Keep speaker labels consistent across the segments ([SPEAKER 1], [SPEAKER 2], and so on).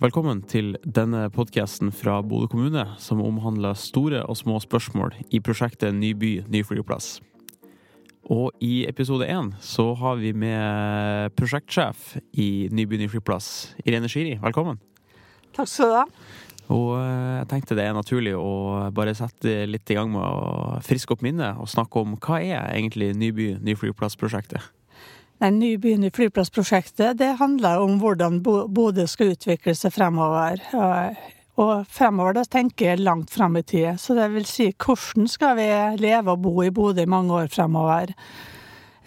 [SPEAKER 1] Velkommen til denne podkasten fra Bodø kommune, som omhandler store og små spørsmål i prosjektet Ny by, ny flyplass. Og i episode én så har vi med prosjektsjef i Ny by, ny flyplass, Irene Shiri. Velkommen.
[SPEAKER 2] Takk skal du ha.
[SPEAKER 1] Og eh, jeg tenkte det er naturlig å bare sette litt i gang med å friske opp minnet og snakke om hva er egentlig Ny by, ny flyplass-prosjektet?
[SPEAKER 2] Den nye byen i flyplassprosjektet det handler om hvordan Bodø skal utvikle seg fremover. Og fremover da tenker jeg langt frem i tid. Så det vil si hvordan skal vi leve og bo i Bodø i mange år fremover.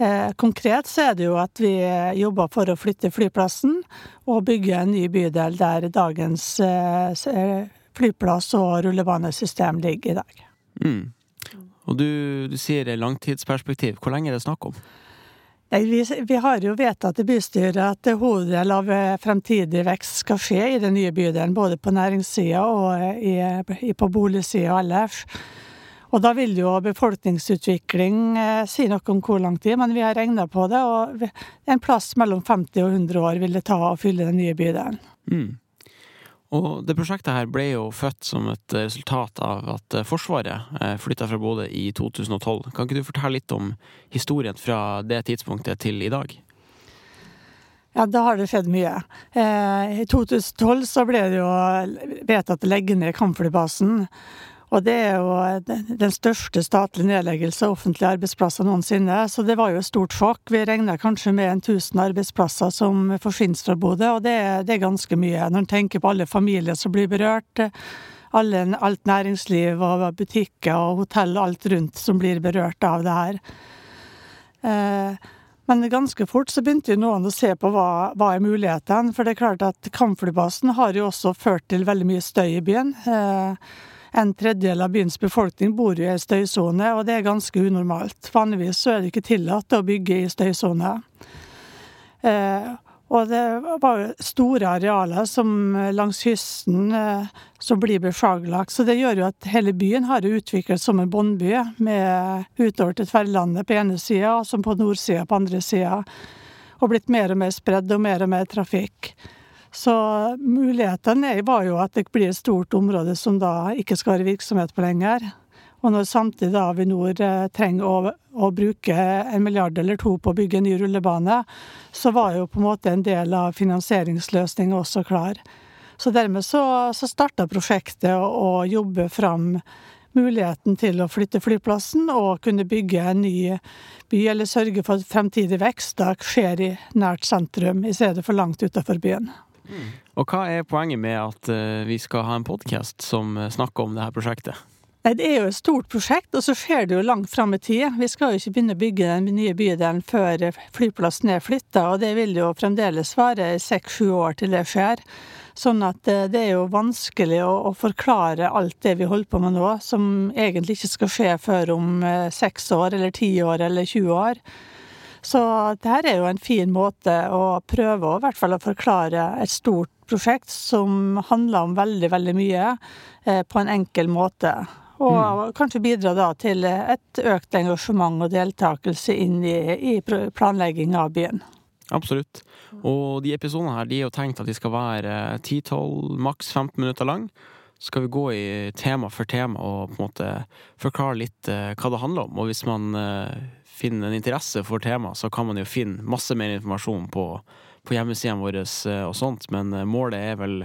[SPEAKER 2] Eh, konkret så er det jo at vi jobber for å flytte flyplassen og bygge en ny bydel der dagens eh, flyplass og rullebanesystem ligger i dag.
[SPEAKER 1] Mm. Og du, du sier langtidsperspektiv. Hvor lenge er det snakk om?
[SPEAKER 2] Vi, vi, har jo vedtatt i bystyret at hoveddel av eh, fremtidig vekst skal skje i den nye bydelen, både på næringssida og i, i, på boligsida ellers. Og da vil jo befolkningsutvikling eh, si noe om hvor lang tid, men vi har regna på det, og en plass mellom 50 og 100 år vil det ta å fylle den nye bydelen.
[SPEAKER 1] Mm. Og det prosjektet her ble jo født som et resultat av at eh, Forsvaret eh, flytta fra Bodø i 2012. Kan ikke du fortelle litt om historien fra det tidspunktet til i dag?
[SPEAKER 2] Ja, da har det skjedd mye. Eh, I 2012 så ble det jo vedtatt å legge ned kampflybasen. Og det er jo den største statlige nedleggelse av offentlige arbeidsplasser noensinne. Så det var jo et stort sjokk. Vi regner kanskje med en 1000 arbeidsplasser som forsvinner fra Bodø, og det, det, er ganske mye. Når en tenker på alle familier som blir berørt, alle, alt næringsliv og butikker og hotell og alt rundt som blir berørt av det her. Eh, men ganske fort så begynte jo noen å se på hva, hva er mulighetene. For det er klart at kampflybasen har jo også ført til veldig mye støy i byen. Eh, en tredjedel av byens befolkning bor i støysone, og det er ganske unormalt. Vanligvis så er det ikke tillatt å bygge i støysone. Eh, og det var store arealer som langs kysten eh, som blir beslaglagt. Så det gjør jo at hele byen har utviklet som en båndby, med utover til Tverrlandet på ene sida, som på nordsida på andre sida. Og blitt mer og mer spredd og mer og mer trafikk. Så mulighetene var jo at det blir et stort område som da ikke skal være virksomhet på lenger. Og når samtidig Avinor eh, trenger å, å, bruke en milliard eller to på å bygge en ny rullebane, så var jo på en måte en del av finansieringsløsninga også klar. Så dermed så, så starta prosjektet å, å jobbe fram muligheten til å flytte flyplassen og kunne bygge en ny by, eller sørge for at fremtidig vekst da skjer i nært sentrum, i stedet for langt utenfor byen.
[SPEAKER 1] Mm. Og hva er poenget med at uh, vi skal ha en podkast som uh, snakker om dette prosjektet?
[SPEAKER 2] Nei, Det er jo et stort prosjekt, og så skjer det jo langt fram i tid. Vi skal jo ikke begynne å bygge den nye bydelen før flyplassen er flytta, og det vil jo fremdeles være seks-sju år til det skjer. Sånn at det er jo vanskelig å, å, forklare alt det vi holder på med nå, som egentlig ikke skal skje før om seks år, eller ti år, eller 20 år. Så det her er jo en fin måte å prøve å, i hvert fall å forklare et stort prosjekt som handler om veldig, veldig mye, eh, på en enkel måte. Og mm. kanskje bidra da til et økt engasjement og deltakelse inn i, i planlegging av byen.
[SPEAKER 1] Absolutt. Og de episodene her de er jo tenkt at de skal være 10-12, maks 15 minutter lang. Så skal vi gå i tema for tema og på en måte forklare litt eh, hva det handler om. Og hvis man eh, finner en interesse for temaet, så kan man jo finne masse mer informasjon på, på hjemmesidene våre eh, og sånt, men målet er vel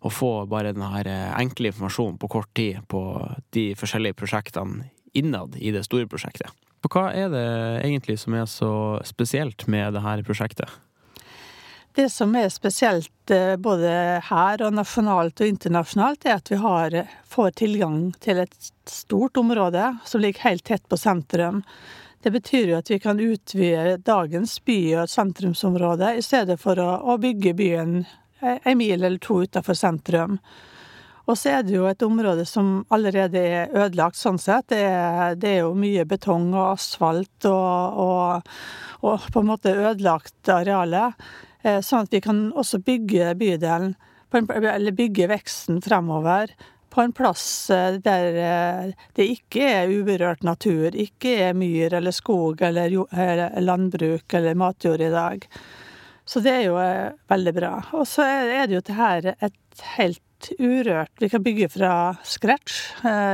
[SPEAKER 1] å få bare den her enkle informasjonen på kort tid på de forskjellige prosjektene innad i det store prosjektet. Og hva er det egentlig som er så spesielt med det her prosjektet?
[SPEAKER 2] Det som er spesielt både her og nasjonalt og internasjonalt, er at vi har, får tilgang til et stort område som ligger helt tett på sentrum. Det betyr jo at vi kan utvide dagens by- og sentrumsområde, i stedet for å, å bygge byen en mil eller to utenfor sentrum. Og så er det jo et område som allerede er ødelagt sånn sett. Det er, det er jo mye betong og asfalt og, og, og, på en måte ødelagt areale. Eh, sånn at vi kan også bygge bydelen, eller bygge veksten fremover på en plass eh, der eh, det ikke er uberørt natur, ikke er myr eller skog eller landbruk eller matjord i dag. Så det er jo veldig bra. Og så er det jo det her et helt urørt Vi kan bygge fra scratch.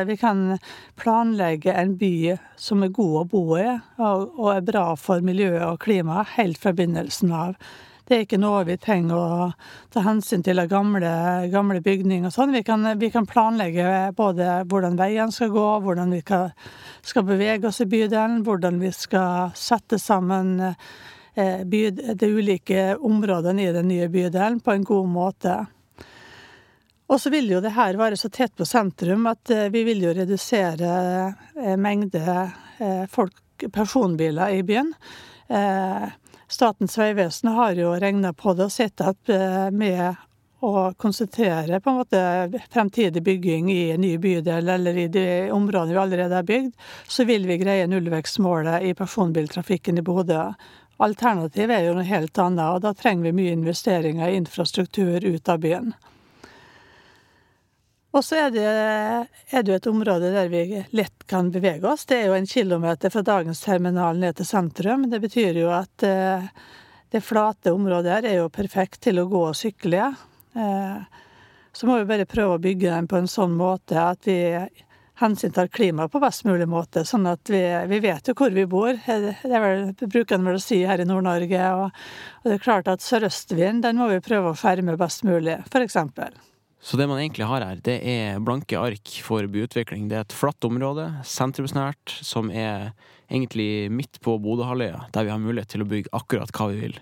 [SPEAKER 2] Vi kan planlegge en by som er god å bo i, og er bra for miljøet og klimaet, helt fra begynnelsen av. Det er ikke noe vi trenger å ta hensyn til av gamle, gamle bygninger og sånn. Vi, vi, kan planlegge både hvordan veiene skal gå, hvordan vi skal, skal bevege oss i bydelen, hvordan vi skal sette sammen eh, by, de ulike områdene i den nye bydelen på en god måte. Og så vil jo det her være så tett på sentrum at eh, vi vil jo redusere eh, mengde folk, personbiler i byen. Statens vegvesen har jo regna på det og sett at eh, med å konsentrere på en måte fremtidig bygging i en ny bydel eller i de områdene vi allerede har bygd, så vil vi greie nullvekstmålet i personbiltrafikken i Bodø. Alternativet er jo noe helt annet, og da trenger vi mye investeringer i infrastruktur ut av byen. Og så er det, er det jo et område der vi lett kan bevege oss. Det er jo en kilometer fra dagens terminal ned til sentrum. Det betyr jo at eh, det flate området her er jo perfekt til å gå og sykle. Eh, så må vi bare prøve å bygge den på en sånn måte at vi hensyntar klimaet på best mulig måte, sånn at vi, vi vet jo hvor vi bor. Det, er vel, brukende vel å si her i Nord-Norge. Og, og, det er klart at sørøstvind den må vi prøve å skjerme best mulig, eksempel.
[SPEAKER 1] Så det man egentlig har her, det er blanke ark for byutvikling. Det er et flatt område, sentrumsnært, som er egentlig midt på Bodøhalvøya, der vi har mulighet til å bygge akkurat hva vi vil.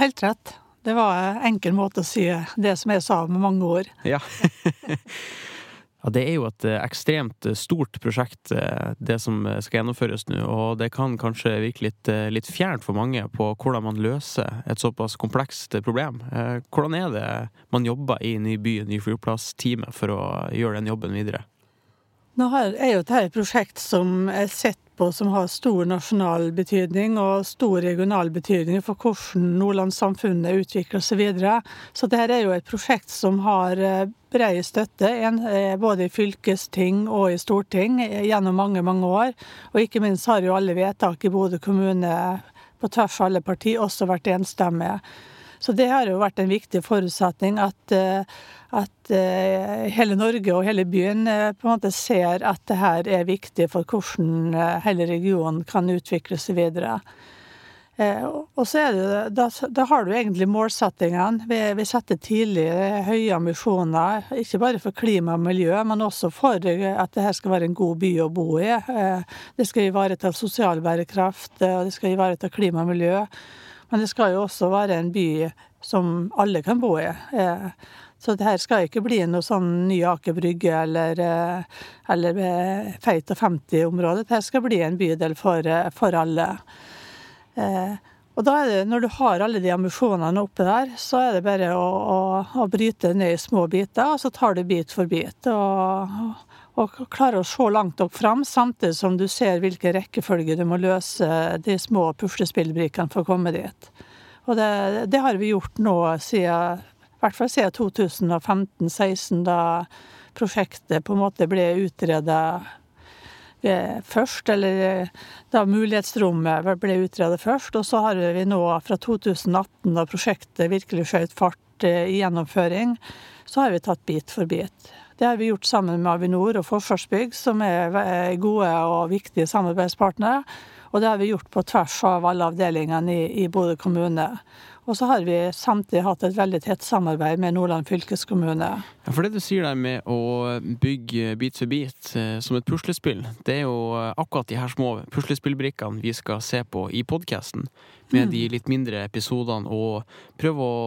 [SPEAKER 2] Helt rett. Det var en enkel måte å si det som jeg sa med mange ord.
[SPEAKER 1] Ja. Ja, Det er jo et eh, ekstremt eh, stort prosjekt, eh, det som skal gjennomføres nå. Og det kan kanskje virke litt, litt fjernt for mange på hvordan man løser et såpass komplekst problem. Hvordan er det man jobber i Ny by, Ny flyplass-teamet for å gjøre den jobben videre?
[SPEAKER 2] Nå er jo dette et prosjekt som er sett på som har stor nasjonal betydning og stor regional betydning for hvordan nordlandssamfunnet utvikler seg videre. Så dette er jo et prosjekt som har bred støtte, eh, både i fylkesting og i storting, eh, gjennom mange, mange år. Og ikke minst har jo alle vedtak i Bodø kommune på tvers av alle partier også vært enstemmige. Så det har jo vært en viktig forutsetning at, eh, at hele Norge og hele byen på en måte ser at det her er viktig for hvordan hele regionen kan utvikle seg videre. Eh, og så er det, da, da har du egentlig målsettingene. Vi, vi, setter tidlig høye ambisjoner, ikke bare for klima og miljø, men også for at dette skal være en god by å bo i. Eh, det skal ivareta sosial bærekraft, eh, og det skal ivareta klima og miljø. Men det skal jo også være en by som alle kan bo i. Så det her skal ikke bli noe sånn ny Aker Brygge eller, eller Feit og 50-område. Det skal bli en bydel for, for alle. Eh, og da er det, når du har alle de ambisjonene oppe der, så er det bare å, å, å bryte ned i små biter, og så tar du bit for bit. Og, og klarer å se langt nok fram, samtidig som du ser hvilke rekkefølger du må løse de små puslespillbrikkene for å komme dit. Og det, det har vi gjort nå siden, i hvert fall siden 2015-2016, da prosjektet på en måte ble utreda først, eller da mulighetsrommet ble utredet først. Og så har vi nå fra 2018, da prosjektet virkelig skjøt fart eh, i gjennomføring, så har vi tatt bit for bit. Det har vi gjort sammen med Avinor og Forsvarsbygg, som er gode og viktige samarbeidspartnere. Og det har vi gjort på tvers av alle avdelingene i, i Bodø kommune. Og så har vi samtidig hatt et veldig tett samarbeid med Nordland fylkeskommune.
[SPEAKER 1] Ja, For det du sier der med å bygge bit for bit eh, som et puslespill, det er jo eh, akkurat de her små puslespillbrikkene vi skal se på i podkasten. Med mm. de litt mindre episodene, og prøve å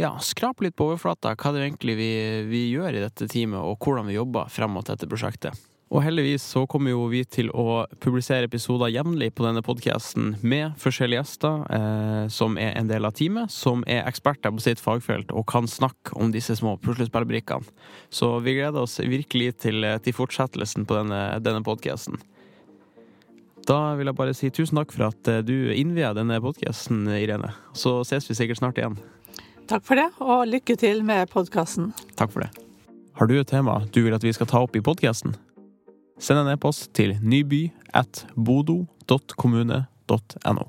[SPEAKER 1] ja, skrape litt på overflata hva det er egentlig vi, vi gjør i dette teamet, og hvordan vi jobber frem mot dette prosjektet. Og heldigvis så kommer jo vi til å publisere episoder jevnlig på denne podkasten med forskjellige gjester eh, som er en del av teamet, som er eksperter på sitt fagfelt og kan snakke om disse små puslespillbrikkene. Så vi gleder oss virkelig til, eh, til fortsettelsen på denne, denne podkasten. Da vil jeg bare si tusen takk for at eh, du innvia denne podkasten, Irene. Så ses vi sikkert snart igjen.
[SPEAKER 2] Takk for det, og lykke til med podkasten.
[SPEAKER 1] Takk for det. Har du et tema du vil at vi skal ta opp i podkasten? Send en e-post til nyby at bodo.kommune.no.